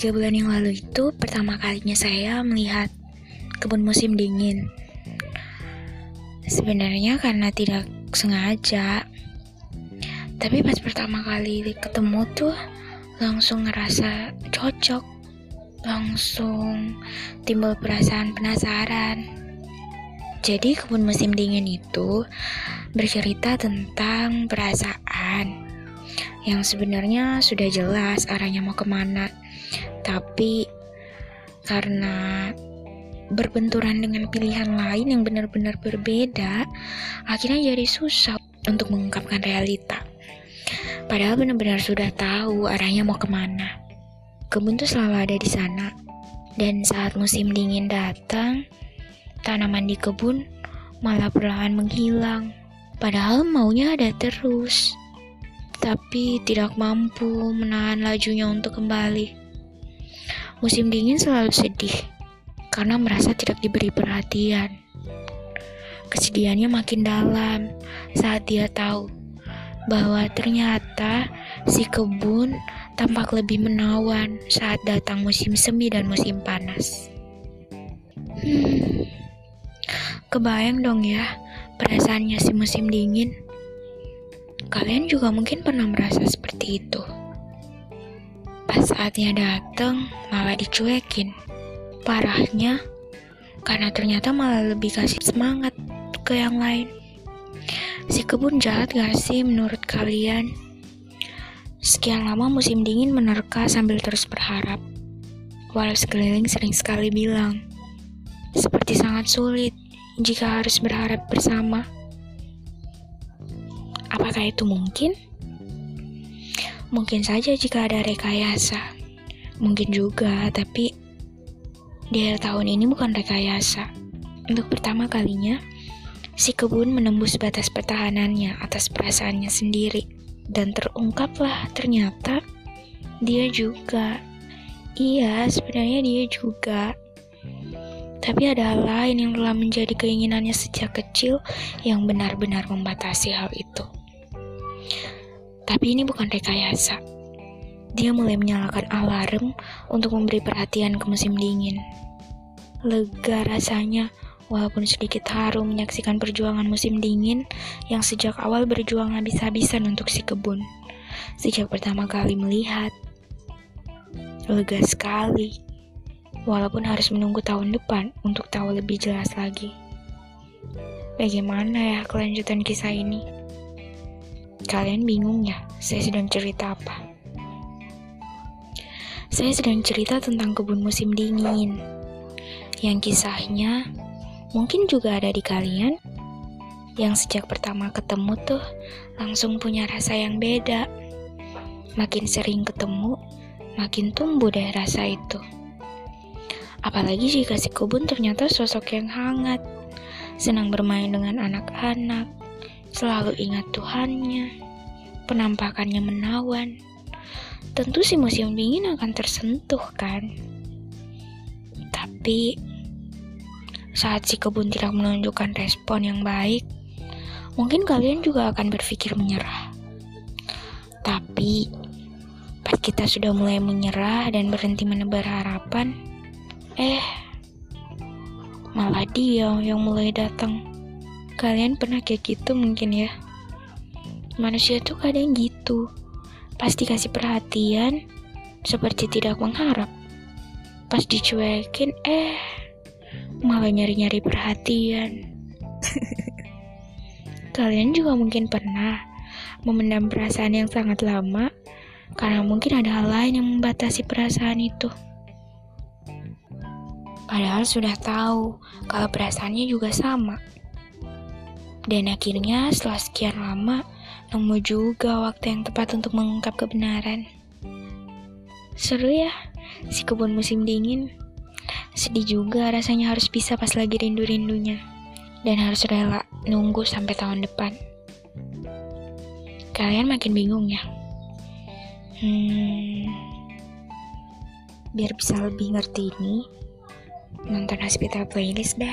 Tiga bulan yang lalu itu pertama kalinya saya melihat kebun musim dingin. Sebenarnya karena tidak sengaja. Tapi pas pertama kali ketemu tuh langsung ngerasa cocok. Langsung timbul perasaan penasaran. Jadi kebun musim dingin itu bercerita tentang perasaan yang sebenarnya sudah jelas arahnya mau ke mana tapi karena berbenturan dengan pilihan lain yang benar-benar berbeda, akhirnya jadi susah untuk mengungkapkan realita. Padahal benar-benar sudah tahu arahnya mau ke mana. Kebun tuh selalu ada di sana. Dan saat musim dingin datang, tanaman di kebun malah perlahan menghilang. Padahal maunya ada terus. Tapi tidak mampu menahan lajunya untuk kembali. Musim dingin selalu sedih karena merasa tidak diberi perhatian. Kesedihannya makin dalam saat dia tahu bahwa ternyata si kebun tampak lebih menawan saat datang musim semi dan musim panas. Hmm, kebayang dong ya perasaannya si musim dingin. Kalian juga mungkin pernah merasa seperti itu. Pas saatnya datang, malah dicuekin. Parahnya, karena ternyata malah lebih kasih semangat ke yang lain. Si kebun jahat gak sih menurut kalian? Sekian lama musim dingin menerka sambil terus berharap. Walau sekeliling sering sekali bilang, seperti sangat sulit jika harus berharap bersama. Apakah itu mungkin? Mungkin saja jika ada rekayasa. Mungkin juga, tapi di akhir tahun ini bukan rekayasa. Untuk pertama kalinya, si kebun menembus batas pertahanannya atas perasaannya sendiri. Dan terungkaplah ternyata dia juga. Iya, sebenarnya dia juga. Tapi ada hal lain yang telah menjadi keinginannya sejak kecil yang benar-benar membatasi hal itu. Tapi ini bukan rekayasa. Dia mulai menyalakan alarm untuk memberi perhatian ke musim dingin. Lega rasanya, walaupun sedikit haru menyaksikan perjuangan musim dingin yang sejak awal berjuang habis-habisan untuk si kebun. Sejak pertama kali melihat, lega sekali. Walaupun harus menunggu tahun depan untuk tahu lebih jelas lagi. Bagaimana ya kelanjutan kisah ini? Kalian bingung ya, saya sedang cerita apa? Saya sedang cerita tentang kebun musim dingin. Yang kisahnya mungkin juga ada di kalian yang sejak pertama ketemu tuh langsung punya rasa yang beda. Makin sering ketemu, makin tumbuh deh rasa itu. Apalagi jika si kebun ternyata sosok yang hangat, senang bermain dengan anak-anak, selalu ingat Tuhannya, penampakannya menawan. Tentu si musim dingin akan tersentuh kan? Tapi saat si kebun tidak menunjukkan respon yang baik, mungkin kalian juga akan berpikir menyerah. Tapi pas kita sudah mulai menyerah dan berhenti menebar harapan, eh malah dia yang mulai datang. Kalian pernah kayak gitu mungkin ya? Manusia tuh kadang gitu. Pasti kasih perhatian, seperti tidak mengharap. Pas dicuekin, eh, malah nyari-nyari perhatian. Kalian juga mungkin pernah memendam perasaan yang sangat lama karena mungkin ada hal lain yang membatasi perasaan itu. Padahal sudah tahu kalau perasaannya juga sama. Dan akhirnya setelah sekian lama, nemu juga waktu yang tepat untuk mengungkap kebenaran. Seru ya, si kebun musim dingin. Sedih juga rasanya harus bisa pas lagi rindu-rindunya. Dan harus rela nunggu sampai tahun depan. Kalian makin bingung ya? Hmm, biar bisa lebih ngerti ini, nonton hospital playlist deh.